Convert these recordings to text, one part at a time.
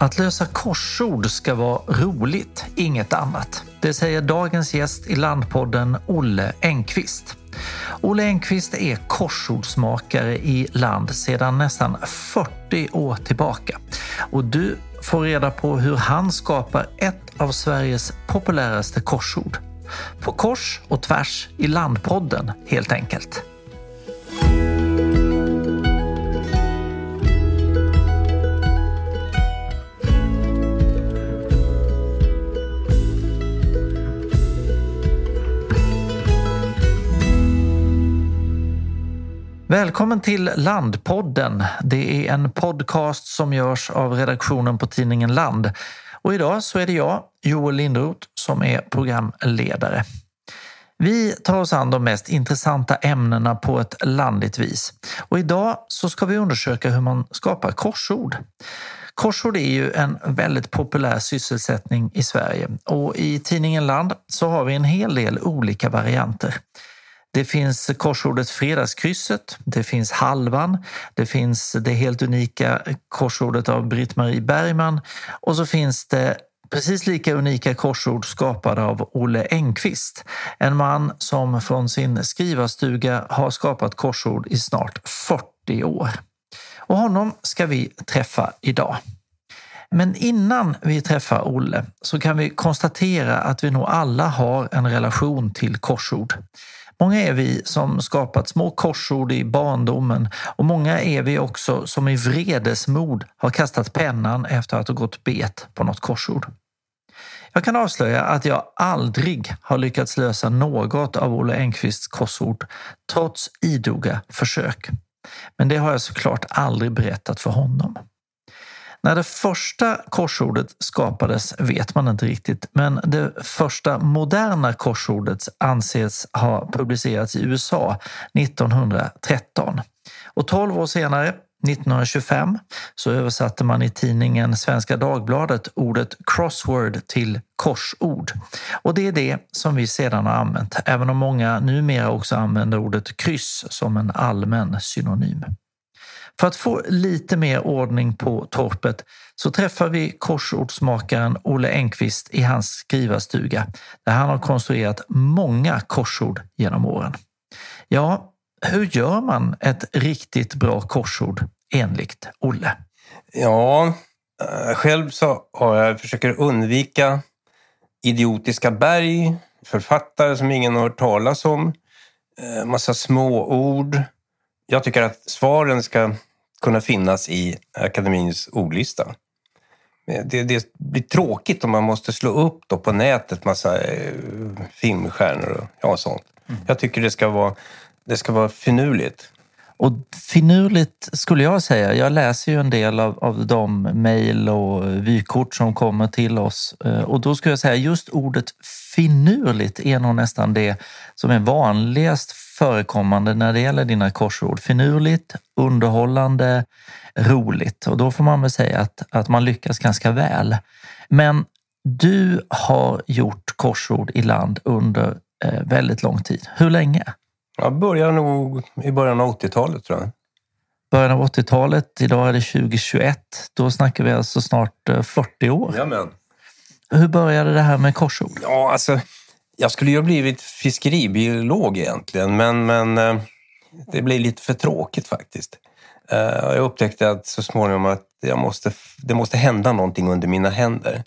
Att lösa korsord ska vara roligt, inget annat. Det säger dagens gäst i Landpodden, Olle Engqvist. Olle Engqvist är korsordsmakare i land sedan nästan 40 år tillbaka. Och du får reda på hur han skapar ett av Sveriges populäraste korsord. På kors och tvärs i Landpodden helt enkelt. Välkommen till Landpodden. Det är en podcast som görs av redaktionen på tidningen Land. Och idag så är det jag, Joel Lindroth, som är programledare. Vi tar oss an de mest intressanta ämnena på ett landigt vis. Och idag så ska vi undersöka hur man skapar korsord. Korsord är ju en väldigt populär sysselsättning i Sverige och i tidningen Land så har vi en hel del olika varianter. Det finns korsordet Fredagskrysset, det finns Halvan, det finns det helt unika korsordet av Britt-Marie Bergman och så finns det precis lika unika korsord skapade av Olle Engqvist. En man som från sin skrivarstuga har skapat korsord i snart 40 år. Och honom ska vi träffa idag. Men innan vi träffar Olle så kan vi konstatera att vi nog alla har en relation till korsord. Många är vi som skapat små korsord i barndomen och många är vi också som i vredesmod har kastat pennan efter att ha gått bet på något korsord. Jag kan avslöja att jag aldrig har lyckats lösa något av Olle Engqvists korsord trots idoga försök. Men det har jag såklart aldrig berättat för honom. När det första korsordet skapades vet man inte riktigt, men det första moderna korsordet anses ha publicerats i USA 1913. Och 12 år senare, 1925, så översatte man i tidningen Svenska Dagbladet ordet crossword till korsord. Och det är det som vi sedan har använt, även om många numera också använder ordet kryss som en allmän synonym. För att få lite mer ordning på torpet så träffar vi korsordsmakaren Olle Engqvist i hans skrivarstuga där han har konstruerat många korsord genom åren. Ja, hur gör man ett riktigt bra korsord enligt Olle? Ja, eh, själv så har jag försöker undvika idiotiska berg, författare som ingen har hört talas om, eh, massa småord. Jag tycker att svaren ska kunna finnas i akademins ordlista. Det, det, blir tråkigt om man måste slå upp då på nätet massa eh, filmstjärnor och ja, sånt. Mm. Jag tycker det ska vara, det ska vara finurligt. Och finurligt skulle jag säga. Jag läser ju en del av, av de mejl och vykort som kommer till oss eh, och då skulle jag säga just ordet finurligt är nog nästan det som är vanligast förekommande när det gäller dina korsord. Finurligt, underhållande, roligt och då får man väl säga att, att man lyckas ganska väl. Men du har gjort korsord i land under eh, väldigt lång tid. Hur länge? Jag började nog i början av 80-talet tror jag. Början av 80-talet, idag är det 2021. Då snackar vi alltså snart 40 eh, år. Jamen. Hur började det här med korsord? Ja, alltså jag skulle ju ha blivit fiskeribiolog egentligen, men, men eh, det blev lite för tråkigt faktiskt. Eh, jag upptäckte att så småningom att jag måste, det måste hända någonting under mina händer.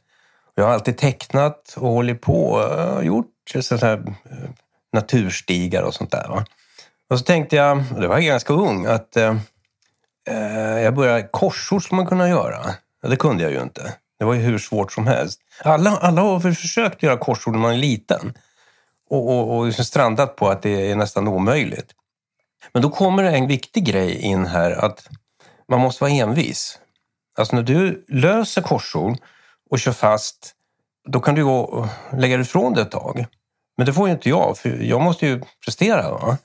Jag har alltid tecknat och hållit på och eh, gjort sådana här naturstigar och sånt där. Va? Och så tänkte jag, och det var jag ganska ung, att eh, jag började korsord skulle man kunna göra. Ja, det kunde jag ju inte. Det var ju hur svårt som helst. Alla, alla har försökt göra korsord när man är liten och, och, och liksom strandat på att det är nästan omöjligt. Men då kommer det en viktig grej in här att man måste vara envis. Alltså när du löser korsord och kör fast, då kan du gå och lägga ifrån det ett tag. Men det får ju inte jag, för jag måste ju prestera. Va?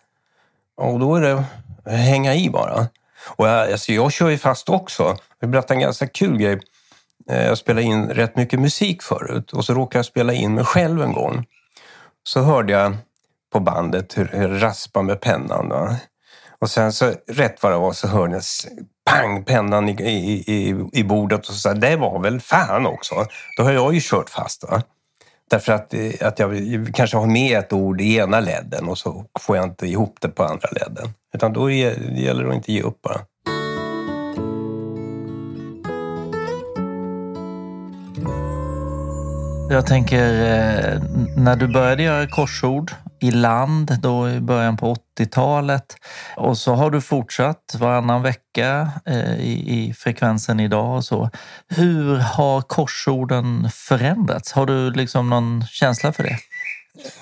Och då är det hänga i bara. Och jag, alltså jag kör ju fast också. Jag vill berätta en ganska kul grej. Eh, jag spelade in rätt mycket musik förut och så råkade jag spela in mig själv en gång. Så hörde jag på bandet hur det raspade med pennan. Va? Och sen så rätt vad det var så hörde jag pang, pennan i, i, i, i bordet och så sa det var väl fan också. Då har jag ju kört fast. Va? Därför att, eh, att jag kanske har med ett ord i ena ledden och så får jag inte ihop det på andra ledden. Utan då gäller det att inte ge upp bara. Jag tänker, eh, när du började göra korsord i land då i början på 80-talet och så har du fortsatt varannan vecka eh, i, i frekvensen idag och så. Hur har korsorden förändrats? Har du liksom någon känsla för det?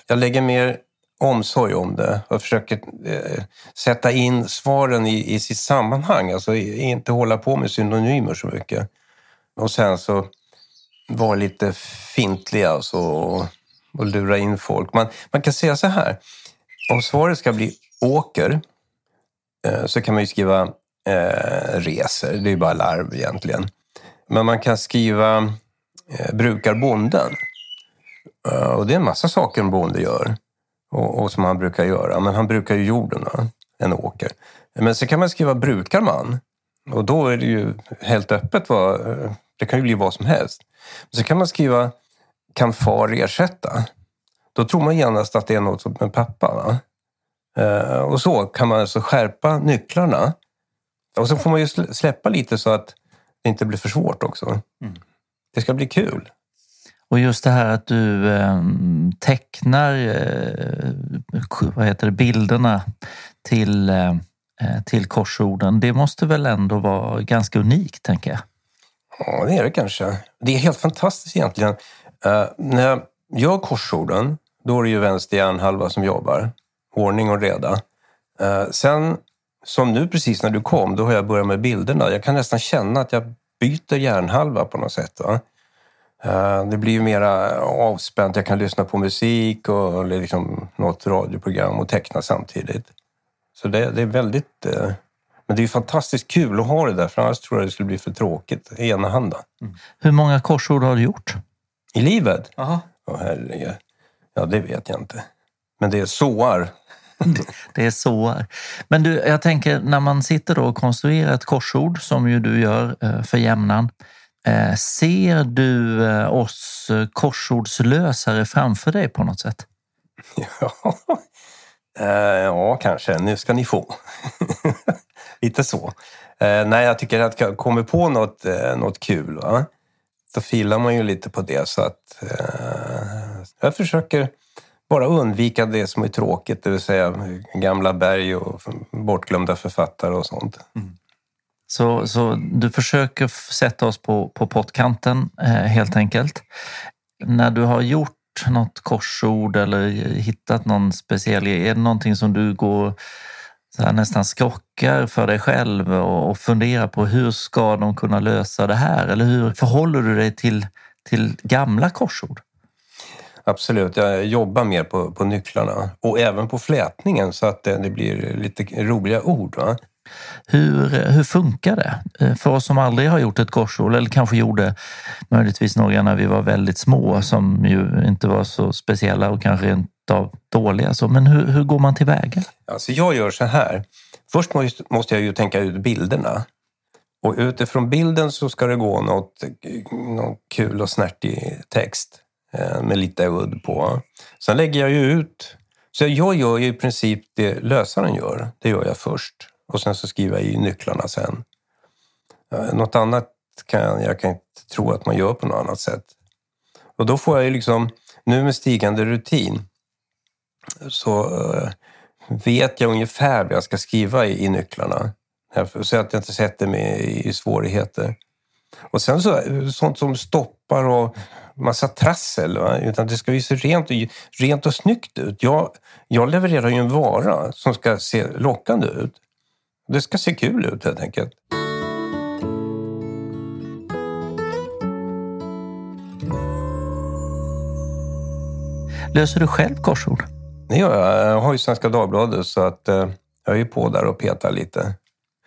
Jag lägger mer omsorg om det och försöker eh, sätta in svaren i, i sitt sammanhang. Alltså inte hålla på med synonymer så mycket. Och sen så vara lite fintliga alltså, och, och lura in folk. Man, man kan säga så här, om svaret ska bli åker eh, så kan man ju skriva eh, reser, det är ju bara larv egentligen. Men man kan skriva eh, brukar bonden. Eh, och det är en massa saker en bonde gör och, och, som han brukar göra. Men han brukar ju jorden, en åker. Men så kan man skriva brukar man. Och då är det ju helt öppet. Vad, det kan ju bli vad som helst. Så kan man skriva kan far ersätta? Då tror man genast att det är något en pappa. Va? Eh, och så kan man alltså skärpa nycklarna. Och så får man ju släppa lite så att det inte blir för svårt också. Mm. Det ska bli kul. Och just det här att du eh, tecknar eh, vad heter det, bilderna till, eh, Eh, till korsorden, det måste väl ändå vara ganska unikt, tänker jag? Ja, det är det kanske. Det är helt fantastiskt egentligen. Uh, när jag gör korsorden, då är det ju vänster hjärnhalva som jobbar. Ordning och reda. Uh, sen, som nu precis när du kom, då har jag börjat med bilderna. Jag kan nästan känna att jag byter hjärnhalva på något sätt. Va? Uh, det blir ju mera avspänt. Jag kan lyssna på musik och liksom något radioprogram och teckna samtidigt. Så det, det är väldigt men det är fantastiskt kul att ha det där, för annars tror jag det skulle bli för tråkigt. Enahanda. Mm. Hur många korsord har du gjort? I livet? Aha. Oh, herregud. Ja, det vet jag inte. Men det är såar. det är såar. Men du, jag tänker när man sitter då och konstruerar ett korsord, som ju du gör eh, för jämnan. Eh, ser du eh, oss korsordslösare framför dig på något sätt? Ja, Eh, ja kanske. Nu ska ni få. Lite så. Eh, nej, jag tycker att jag kommer på något, eh, något kul, va? då filar man ju lite på det. Så att eh, jag försöker bara undvika det som är tråkigt, det vill säga gamla berg och bortglömda författare och sånt. Mm. Så, så du försöker sätta oss på, på pottkanten eh, helt enkelt. När du har gjort något korsord eller hittat någon speciell, är det någonting som du går så här, nästan skrockar för dig själv och, och funderar på hur ska de kunna lösa det här? Eller hur förhåller du dig till, till gamla korsord? Absolut, jag jobbar mer på, på nycklarna och även på flätningen så att det, det blir lite roliga ord. Va? Hur, hur funkar det? Eh, för oss som aldrig har gjort ett korsord eller kanske gjorde möjligtvis några när vi var väldigt små som ju inte var så speciella och kanske inte av dåliga. Så, men hur, hur går man tillväga? Alltså jag gör så här. Först måste jag ju tänka ut bilderna. Och utifrån bilden så ska det gå något, något kul och snärtig text eh, med lite udd på. Sen lägger jag ju ut. Så jag gör ju i princip det lösaren gör. Det gör jag först. Och sen så skriver jag i nycklarna sen. Eh, något annat kan jag, kan inte tro att man gör på något annat sätt. Och då får jag ju liksom, nu med stigande rutin, så eh, vet jag ungefär vad jag ska skriva i, i nycklarna. Eh, så att jag inte sätter mig i svårigheter. Och sen så, sånt som stoppar och massa trassel. Va? Utan det ska ju se rent och, rent och snyggt ut. Jag, jag levererar ju en vara som ska se lockande ut. Det ska se kul ut helt enkelt. Löser du själv korsord? Det gör jag. Jag har ju Svenska Dagbladet så att eh, jag är ju på där och petar lite.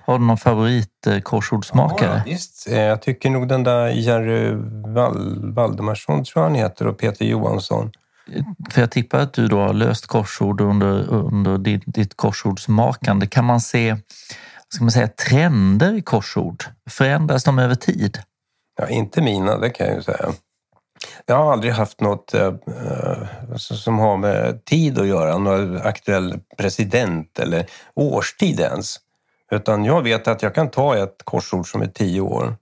Har du någon favoritkorsordsmakare? Ja, visst. Eh, jag tycker nog den där Jerry Val Valdemarsson, tror jag han heter, och Peter Johansson för jag tippar att du då har löst korsord under, under ditt, ditt korsordsmakande. Kan man se ska man säga, trender i korsord? Förändras de över tid? Ja, inte mina, det kan jag ju säga. Jag har aldrig haft något eh, alltså, som har med tid att göra, någon aktuell president eller årstid ens. Utan jag vet att jag kan ta ett korsord som är tio år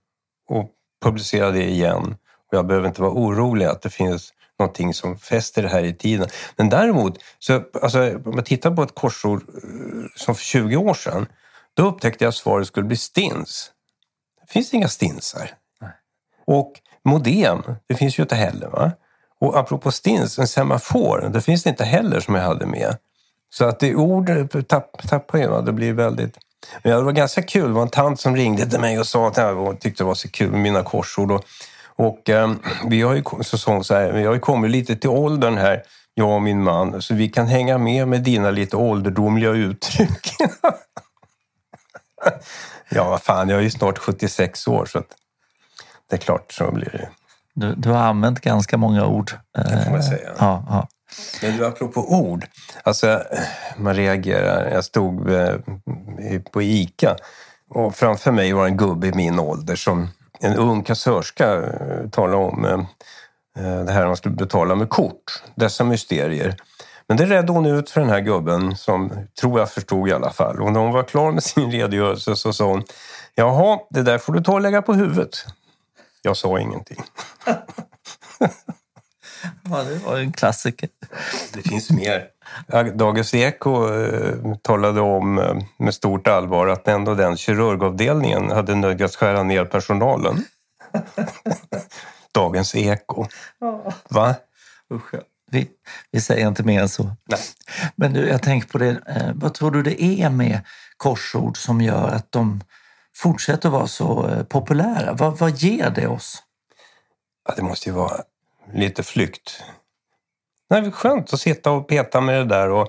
och publicera det igen. Och jag behöver inte vara orolig att det finns någonting som fäster det här i tiden. Men däremot, så, alltså, om man tittar på ett korsord eh, som för 20 år sedan, då upptäckte jag att svaret skulle bli stins. Det finns inga stinsar. Nej. Och modem, det finns ju inte heller. Va? Och apropå stins, en semafor, det finns det inte heller som jag hade med. Så att det ord tapp, tappar ju, det blir väldigt... Men det var ganska kul, det var en tant som ringde till mig och sa att jag tyckte det var så kul med mina korsord. Och, och eh, vi, har ju, så, så här, vi har ju kommit lite till åldern här, jag och min man, så vi kan hänga med med dina lite ålderdomliga uttryck. ja, vad fan, jag är ju snart 76 år så det är klart så blir det. Du, du har använt ganska många ord. Det får man säga. Ja, ja. Men du, apropå ord. Alltså, man reagerar. Jag stod eh, på ICA och framför mig var en gubbe i min ålder som en ung kassörska eh, tala talade om eh, eh, det här man skulle betala med kort. Dessa mysterier. Men det redde hon ut för den här gubben som tror jag förstod i alla fall. Och när hon var klar med sin redogörelse så sa hon Jaha, det där får du ta och lägga på huvudet. Jag sa ingenting. ja, det var en klassiker. Det finns mer. Dagens Eko eh, talade om eh, med stort allvar att ändå den kirurgavdelningen hade nödgats skära ner personalen. Dagens Eko. Va? Usch, vi, vi säger inte mer än så. Nej. Men du, jag tänker på det. Eh, vad tror du det är med korsord som gör att de fortsätter vara så populära? Vad, vad ger det oss? Ja, det måste ju vara lite flykt. Det är skönt att sitta och peta med det där och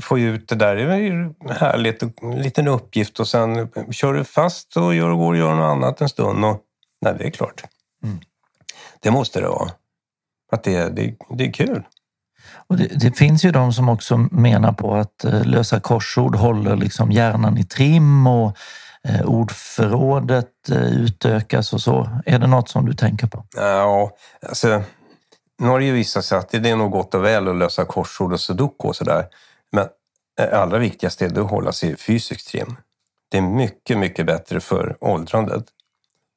få ut det där. Det är ju härligt. En liten uppgift och sen kör du fast och gör, går och gör något annat en stund. Och, nej, det är klart. Mm. Det måste det vara. Att det, det, det är kul. Och det, det, finns ju de som också menar på att eh, lösa korsord håller liksom hjärnan i trim och eh, ordförrådet eh, utökas och så. Är det något som du tänker på? Ja, alltså nu har det ju visat sig att det är nog gott och väl att lösa korsord och sudoku och sådär. Men allra viktigast är det att hålla sig fysiskt trim. Det är mycket, mycket bättre för åldrandet.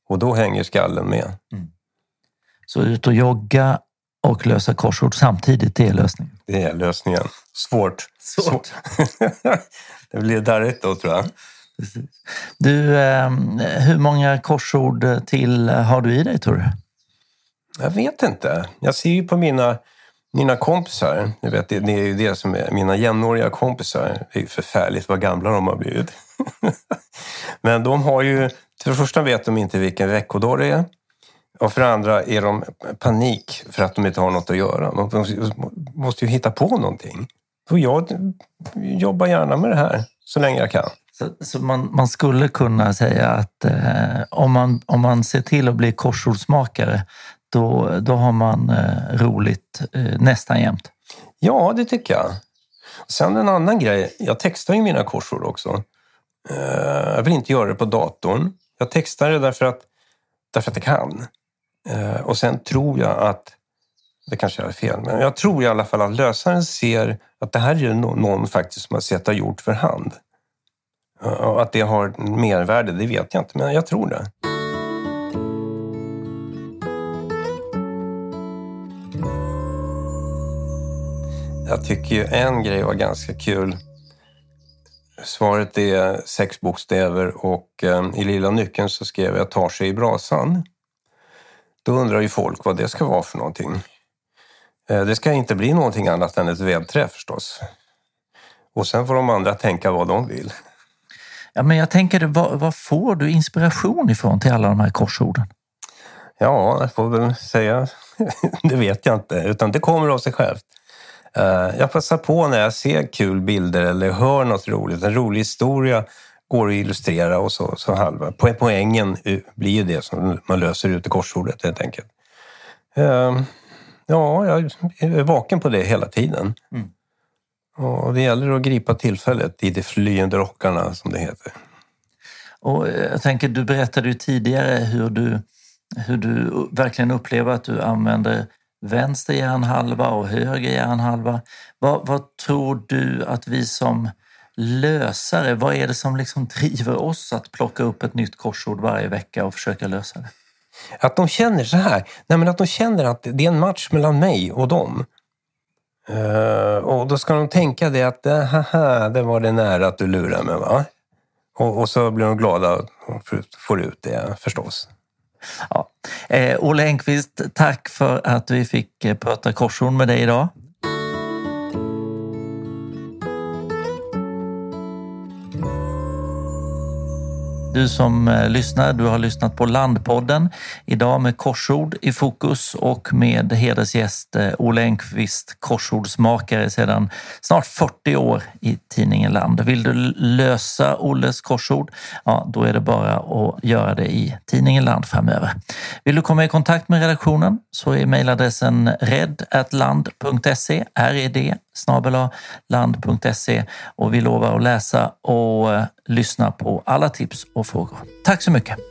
Och då hänger skallen med. Mm. Så ut och jogga och lösa korsord samtidigt, det är lösningen? Det är lösningen. Svårt. Svårt. Svårt. det blir darrigt då, tror jag. Du, ehm, hur många korsord till har du i dig, tror du? Jag vet inte. Jag ser ju på mina, mina kompisar. Jag vet, det, är ju det som är mina jämnåriga kompisar. Det är ju förfärligt vad gamla de har blivit. Men de har ju... För det första vet de inte vilken veckodag det är. Och för det andra är de panik för att de inte har något att göra. De måste ju hitta på någonting. Och jag jobbar gärna med det här så länge jag kan. Så, så man, man, skulle kunna säga att eh, om, man, om man ser till att bli korsordsmakare då, då har man eh, roligt eh, nästan jämt. Ja, det tycker jag. Sen en annan grej. Jag textar ju mina korsord också. Eh, jag vill inte göra det på datorn. Jag textar det därför att, därför att jag kan. Eh, och sen tror jag att, det kanske är fel, men jag tror i alla fall att lösaren ser att det här är någon faktiskt som har sett och gjort för hand. Eh, och att det har mervärde, det vet jag inte, men jag tror det. Jag tycker ju en grej var ganska kul. Svaret är sex bokstäver och eh, i lilla nyckeln så skrev jag tar sig i brasan. Då undrar ju folk vad det ska vara för någonting. Eh, det ska inte bli någonting annat än ett vävträ förstås. Och sen får de andra tänka vad de vill. Ja, men jag tänker, vad, vad får du inspiration ifrån till alla de här korsorden? Ja, jag får väl säga, det vet jag inte, utan det kommer av sig självt. Eh, jag passar på när jag ser kul bilder eller hör något roligt, en rolig historia går att illustrera och så, så halva. Poängen blir ju det som man löser ut i korsordet helt enkelt. Eh, Ja, jag är vaken på det hela tiden. Mm. Och det gäller att gripa tillfället i de flyende rockarna, som det heter. Och eh, jag tänker, du berättade ju tidigare hur du, hur du verkligen upplever att du använder vänster hjärnhalva och höger hjärnhalva. Vad, vad tror du att vi som lösare, vad är det som liksom driver oss att plocka upp ett nytt korsord varje vecka och försöka lösa det? Att de känner så här, nej men att de känner att det är en match mellan mig och dem. Uh, och då ska de tänka det att, eh, haha, det var det nära att du lurade mig va? Och, och så blir de glada och får ut det förstås. Ja. Eh, Olle Engqvist, tack för att vi fick eh, prata korsord med dig idag. Du som eh, lyssnar, du har lyssnat på Landpodden. Idag med korsord i fokus och med hedersgäst eh, Olle Enqvist, korsordsmakare sedan snart 40 år i tidningen Land. Vill du lösa Olles korsord? Ja, då är det bara att göra det i tidningen Land framöver. Vill du komma i kontakt med redaktionen så är mejladressen red.land.se, red land.se och vi lovar att läsa och eh, lyssna på alla tips och frågor. Tack så mycket!